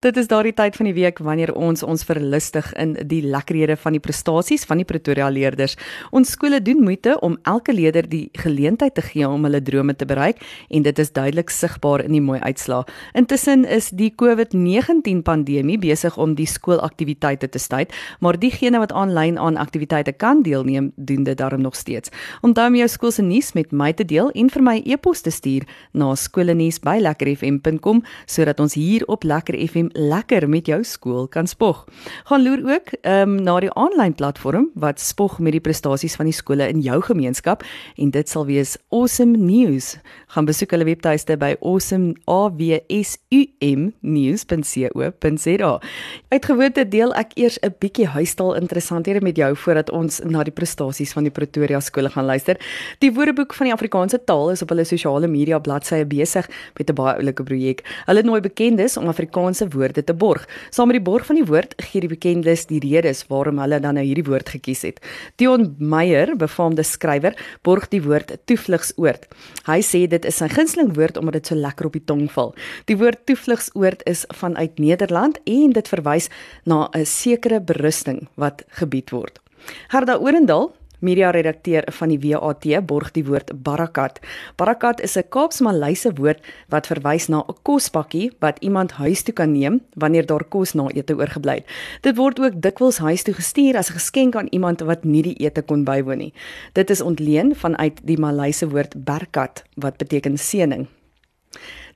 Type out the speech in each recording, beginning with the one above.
Dit is daardie tyd van die week wanneer ons ons verlustig in die lekkerhede van die prestasies van die Pretoria leerders. Ons skole doen moeite om elke leerder die geleentheid te gee om hulle drome te bereik en dit is duidelik sigbaar in die mooi uitslae. Intussen is die COVID-19 pandemie besig om die skoolaktiwiteite te stuit, maar diegene wat aanlyn aan aktiwiteite kan deelneem, doen dit darm nog steeds. Om jou skool se nuus met my te deel en vir my e-pos te stuur na skoolnuus@lekkerfm.com sodat ons hier op Lekker FM lekker met jou skool kan spog. Gaan loer ook ehm um, na die aanlyn platform wat spog met die prestasies van die skole in jou gemeenskap en dit sal wees Awesome News. Gaan besoek hulle webtuiste by awesome.news.co.za. Uitgewoonte deel ek eers 'n bietjie huistaal interessanthede met jou voordat ons na die prestasies van die Pretoria skole gaan luister. Die Woordeboek van die Afrikaanse taal is op hulle sosiale media bladsye besig met 'n baie oulike projek. Hulle nooi bekendes om Afrikaanse woorde te borg. Saam met die borg van die woord gee die bekendes die redes waarom hulle dan nou hierdie woord gekies het. Dion Meyer, befaamde skrywer, borg die woord toevlugsoord. Hy sê dit is sy gunsteling woord omdat dit so lekker op die tong val. Die woord toevlugsoord is vanuit Nederland en dit verwys na 'n sekere berusting wat gebied word. Harda Orendal, Media redakteur van die WAT borg die woord barakat. Barakat is 'n Kaapsmalyse woord wat verwys na 'n kospakkie wat iemand huis toe kan neem wanneer daar kos na ete oorgebly het. Dit word ook dikwels huis toe gestuur as 'n geskenk aan iemand wat nie die ete kon bywoon nie. Dit is ontleen vanuit die Malyse woord berkat wat beteken seëning.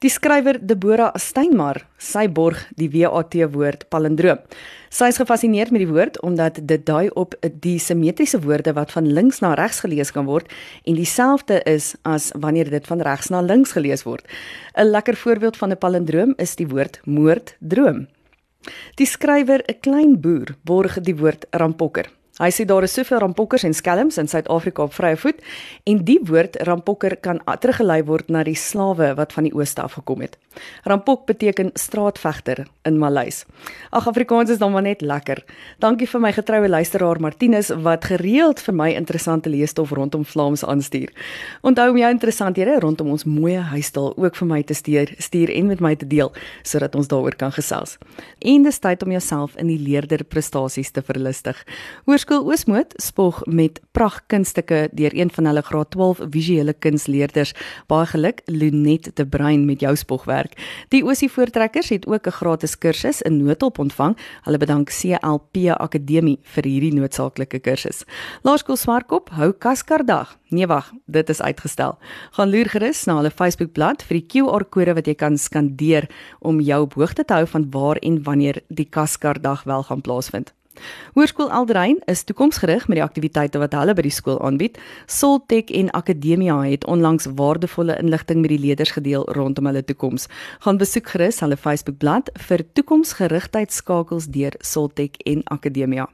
Die skrywer Debora Steinmar, sy borg die WAT woord palindroom. Sy is gefassineerd met die woord omdat dit dui op die simmetriese woorde wat van links na regs gelees kan word en dieselfde is as wanneer dit van regs na links gelees word. 'n Lekker voorbeeld van 'n palindroom is die woord moorddroom. Die skrywer 'n klein boer borg die woord rampokker. Hy sê daar is soveel rampokkers en skelms in Suid-Afrika op vrye voet en die woord rampokker kan teruggelei word na die slawe wat van die ooste af gekom het. Rampok beteken straatvegter in Maleis. Ag Afrikaans is dan maar net lekker. Dankie vir my getroue luisteraar Martinus wat gereeld vir my interessante leesstof rondom Vlaams aanstuur. Onthou om jou interessanthede rondom ons mooi huistaal ook vir my te stuur, stuur en met my te deel sodat ons daaroor kan gesels. En dis tyd om jouself in die leerder prestasies te. Hoor Hoërskool Oosmoed spog met pragtkunsteke deur een van hulle graad 12 visuele kunsleerders. Baie geluk Lunet de Bruin met jou spogwerk. Die Oosie voortrekkers het ook 'n gratis kursus in noodhulp ontvang. Hulle bedank CLP Akademie vir hierdie noodsaaklike kursus. Laerskool Swartkop hou Kaskardag. Nee wag, dit is uitgestel. Gaan loer gerus na hulle Facebookblad vir die QR-kode wat jy kan skandeer om jou op hoogte te hou van waar en wanneer die Kaskardag wel gaan plaasvind. Hoërskool Elderein is toekomsgerig met die aktiwiteite wat hulle by die skool aanbied. Soltech en Akademia het onlangs waardevolle inligting met die leerders gedeel rondom hulle toekoms. Gaan besoek gerus hulle Facebookblad vir toekomsgerigtheidskakels deur Soltech en Akademia.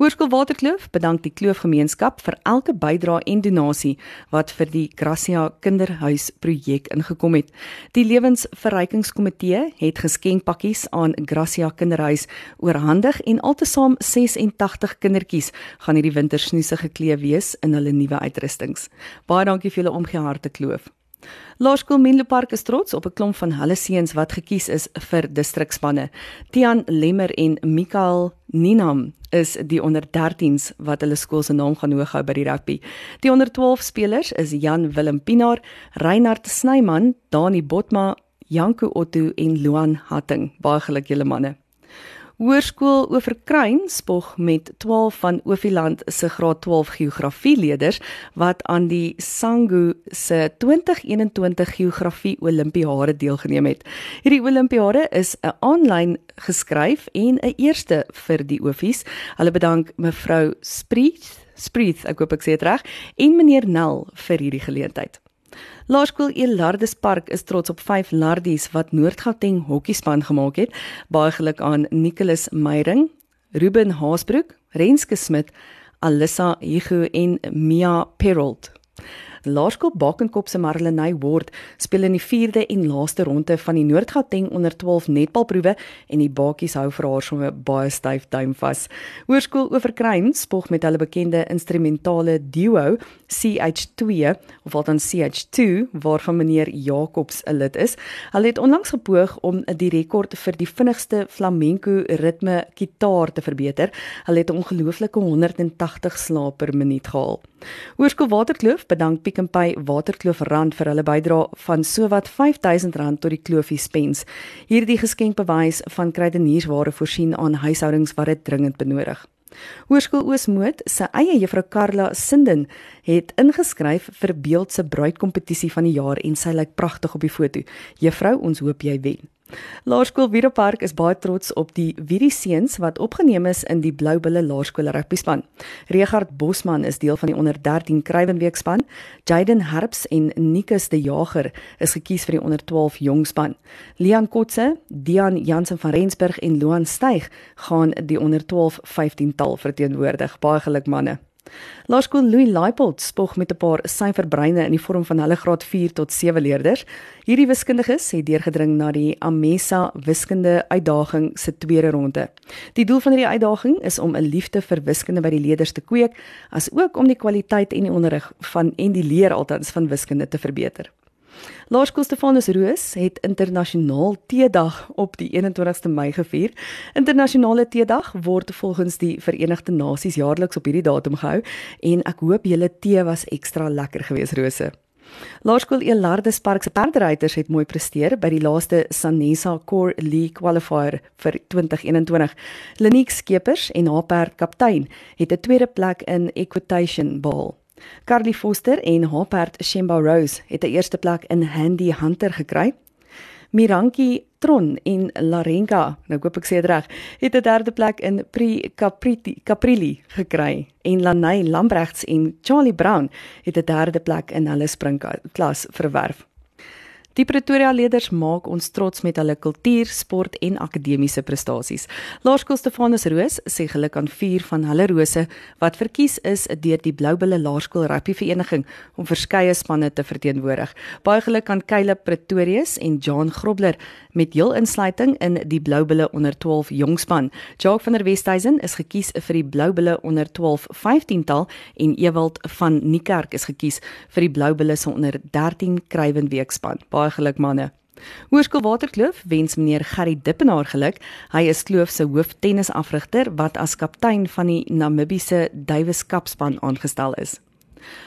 Hoërskool Waterkloof bedank die Kloofgemeenskap vir elke bydrae en donasie wat vir die Gracia Kinderhuis projek ingekom het. Die Lewensverrykingskomitee het geskenkpakkies aan Gracia Kinderhuis oorhandig en altesaam 86 kindertjies gaan hierdie wintersnoese geklee wees in hulle nuwe uitrustings. Baie dankie vir julle omgee harte kloof. Laerskool Menlo Park is trots op 'n klomp van hulle seuns wat gekies is vir distrikspanne. Tian Lemmer en Mikael Ninam is die onder 13s wat hulle skool se naam gaan hooghou by die rugby. Die onder 12 spelers is Jan Willem Pinaar, Reinhard Snyman, Dani Botma, Janko Otto en Luan Hatting. Baie geluk julle manne. Hoërskool Oeverkruin spog met 12 van Oviland se graad 12 geografie leerders wat aan die Sangu se 2021 geografie Olimpiade deelgeneem het. Hierdie Olimpiade is 'n aanlyn geskryf en 'n eerste vir die Ofies. Hulle bedank mevrou Spreeth, Spreeth, ek hoop ek sê dit reg, en meneer Nel vir hierdie geleentheid. Laerskool Elardus Park is trots op 5 lardies wat Noord-Gauteng hokkiespan gemaak het. Baie geluk aan Nicholas Meyring, Ruben Haasbroek, Renske Smit, Alissa Hugo en Mia Perold. Laerskool Bakenkop se Marlenae Ward speel in die 4de en laaste ronde van die Noord-Gauteng onder 12 netbalproewe en die bakies hou vir haar sommer baie styf duim vas. Hoërskool Oeverkruin spog met hulle bekende instrumentale duo CH2 of wat dan CH2 waarvan meneer Jacobs 'n lid is. Hulle het onlangs gepoog om die rekord vir die vinnigste flamenco ritme kitaar te verbeter. Hulle het 'n ongelooflike 180 slae per minuut gehaal. Hoërskool Waterkloof bedank Pick n Pay Waterkloof Rand vir hulle bydrae van sowat R5000 tot die kloofie spens. Hierdie geskenk bewys van kruideniersware voorsien aan huishoudings wat dit dringend benodig. Hoërskool Oosmoed se eie juffrou Karla Sinden het ingeskryf vir beeld se bruidkompetisie van die jaar en sy lyk pragtig op die foto. Juffrou, ons hoop jy wen. Laerskool Wieropark is baie trots op die Wieri seuns wat opgeneem is in die Bloubulle Laerskool rugbyspan. Regard Bosman is deel van die onder 13 Kruiwenweekspan. Jaden Herbs en Nikus de Jager is gekies vir die onder 12 jongspan. Lian Kotse, Dian Jansen van Rensburg en Loan Steig gaan die onder 12 15 tal verteenwoordig. Baie geluk manne. Laerskool Louis Laipold spog met 'n paar syferbreine in die vorm van hulle graad 4 tot 7 leerders. Hierdie wiskundiges het deurgedring na die Amesa wiskunde uitdaging se tweede ronde. Die doel van hierdie uitdaging is om 'n liefde vir wiskunde by die leerders te kweek, asook om die kwaliteit en die onderrig van en die leer altans van wiskunde te verbeter. Laerskool Stefanus Roos het internasionaal Teedag op die 21ste Mei gevier. Internasionale Teedag word volgens die Verenigde Nasies jaarliks op hierdie datum gehou en ek hoop julle tee was ekstra lekker geweest Rose. Laerskool Elardes Park se perderyters het mooi presteer by die laaste Sanesa Core League qualifier vir 2021. Lenique Skeepers en haar perd kaptein het 'n tweede plek in equitation behaal. Carly Foster en haar perd Shemba Rose het 'n eerste plek in Handy Hunter gekry. Miranki Tron en Larenga, nou hoop ek sê dit reg, het 'n derde plek in Pri Capriti Caprilli gekry en Lanay Lambregts en Charlie Brown het 'n derde plek in hulle springklas verwerf. Die Pretoria leerders maak ons trots met hulle kultuur, sport en akademiese prestasies. Laerskool Stefanus Roos sê geluk aan vier van hulle rose wat verkies is deur die Bloubulle Laerskool Rugby Vereniging om verskeie spanne te verteenwoordig. Baie geluk aan Kyle Pretorius en John Grobler met heel insluiting in die Bloubulle onder 12 jongspan. Jacques van der Westhuizen is gekies vir die Bloubulle onder 12 15tal en Ewald van Niekerk is gekies vir die Bloubulle se onder 13 Kruiwenweekspan baie geluk manne. Hoërskool Waterkloof wens meneer Gerry Dippenaar geluk. Hy is Kloof se hooftennisafrigter wat as kaptein van die Namibiese Davis Cup span aangestel is.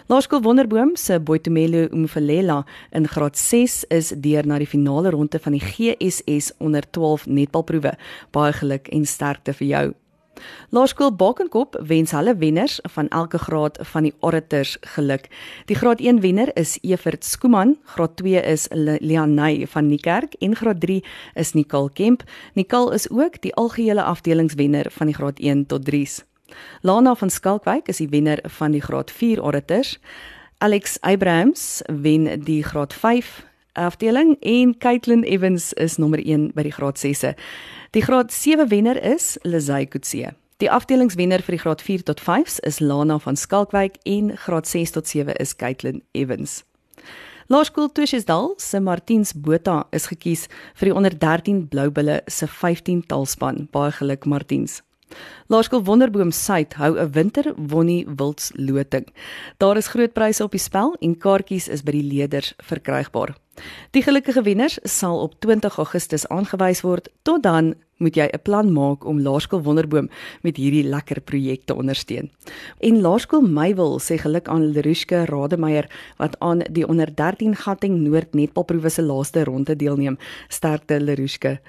Laerskool Wonderboom se Boitumelo Umfelela in graad 6 is deur na die finale ronde van die GSS onder 12 netbalproewe. Baie geluk en sterkte vir jou. Laerskool Bakenkop wens hulle wenners van elke graad van die orators geluk. Die graad 1 wenner is Evert Skooman, graad 2 is Leanay van Niekerk en graad 3 is Nicole Kemp. Nicole is ook die algehele afdelingswenner van die graad 1 tot 3s. Lana van Skalkwyk is die wenner van die graad 4 orators. Alex Abrahams wen die graad 5 afdeling en Caitlin Evans is nommer 1 by die graad 6se. Die graad 7 wenner is Lizay Kutse. Die afdelingswenner vir die graad 4 tot 5s is Lana van Skalkwyk en graad 6 tot 7 is Caitlin Evans. Laerskool Tuisdal se Martiens Botha is gekies vir die onder 13 Bloubulle se 15 talspan. Baie geluk Martiens. Laerskool Wonderboom Suid hou 'n winter wonnie wildsloting. Daar is groot pryse op die spel en kaartjies is by die leerders verkrygbaar. Die gelukkige wenners sal op 20 Augustus aangewys word. Tot dan moet jy 'n plan maak om Laerskool Wonderboom met hierdie lekker projek te ondersteun. En Laerskool Meywil sê geluk aan Lerushke Rademeier wat aan die onder 13 Gauteng Noord netbalproewe se laaste ronde deelneem. Sterkte Lerushke.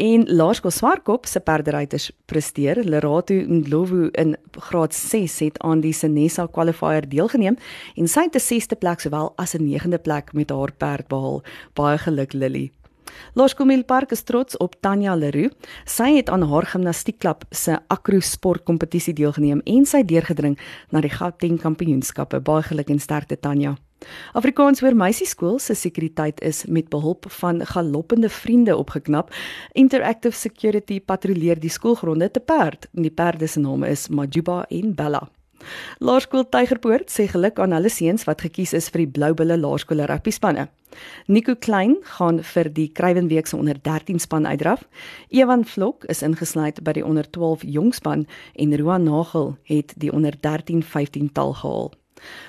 En Laerskool Swartkop se perderyters presteer. Lerato Ndlovu in graad 6 het aan die Senesa qualifier deelgeneem en sy het 'n 6ste plek sowel as 'n 9de plek met haar perd behaal. Baie geluk Lily. Laerskool Park is trots op Tanya Leroux. Sy het aan haar gimnastiekklub se akro sport kompetisie deelgeneem en sy deurgedring na die Gauteng Kampioenskappe. Baie geluk en sterkte Tanya. Afrikaans hoër meisieskool se sekuriteit is met behulp van galoppende vriende opgeknap. Interactive Security patrolleer die skoolgronde te perd. Die perde se name is Majuba en Bella. Laerskool Tygerpoort sê geluk aan hulle seuns wat gekies is vir die Bloubulle Laerskool rugby spanne. Nico Klein gaan vir die Kruiwenweek se onder 13 span uitdraf. Ewan Vlok is ingesluit by die onder 12 jongspan en Roan Nagel het die onder 13-15 tal gehaal.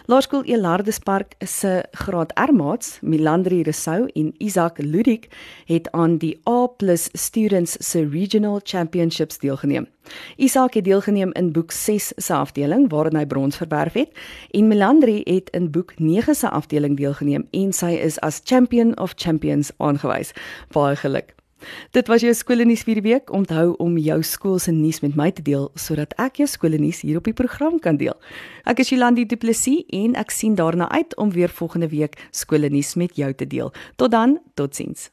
Laerskool Elardespark se graad R maats, Milandri Resou en Isak Ludik, het aan die A+ Students se Regional Championships deelgeneem. Isak het deelgeneem in boek 6 se afdeling waarin hy brons verwerf het en Milandri het in boek 9 se afdeling deelgeneem en sy is as Champion of Champions aangewys. Baie geluk. Dit was jou skoolnuus vir die week. Onthou om jou skool se nuus met my te deel sodat ek jou skoolnuus hier op die program kan deel. Ek is Jolandi Du Plessis en ek sien daarna uit om weer volgende week skoolnuus met jou te deel. Tot dan, totsiens.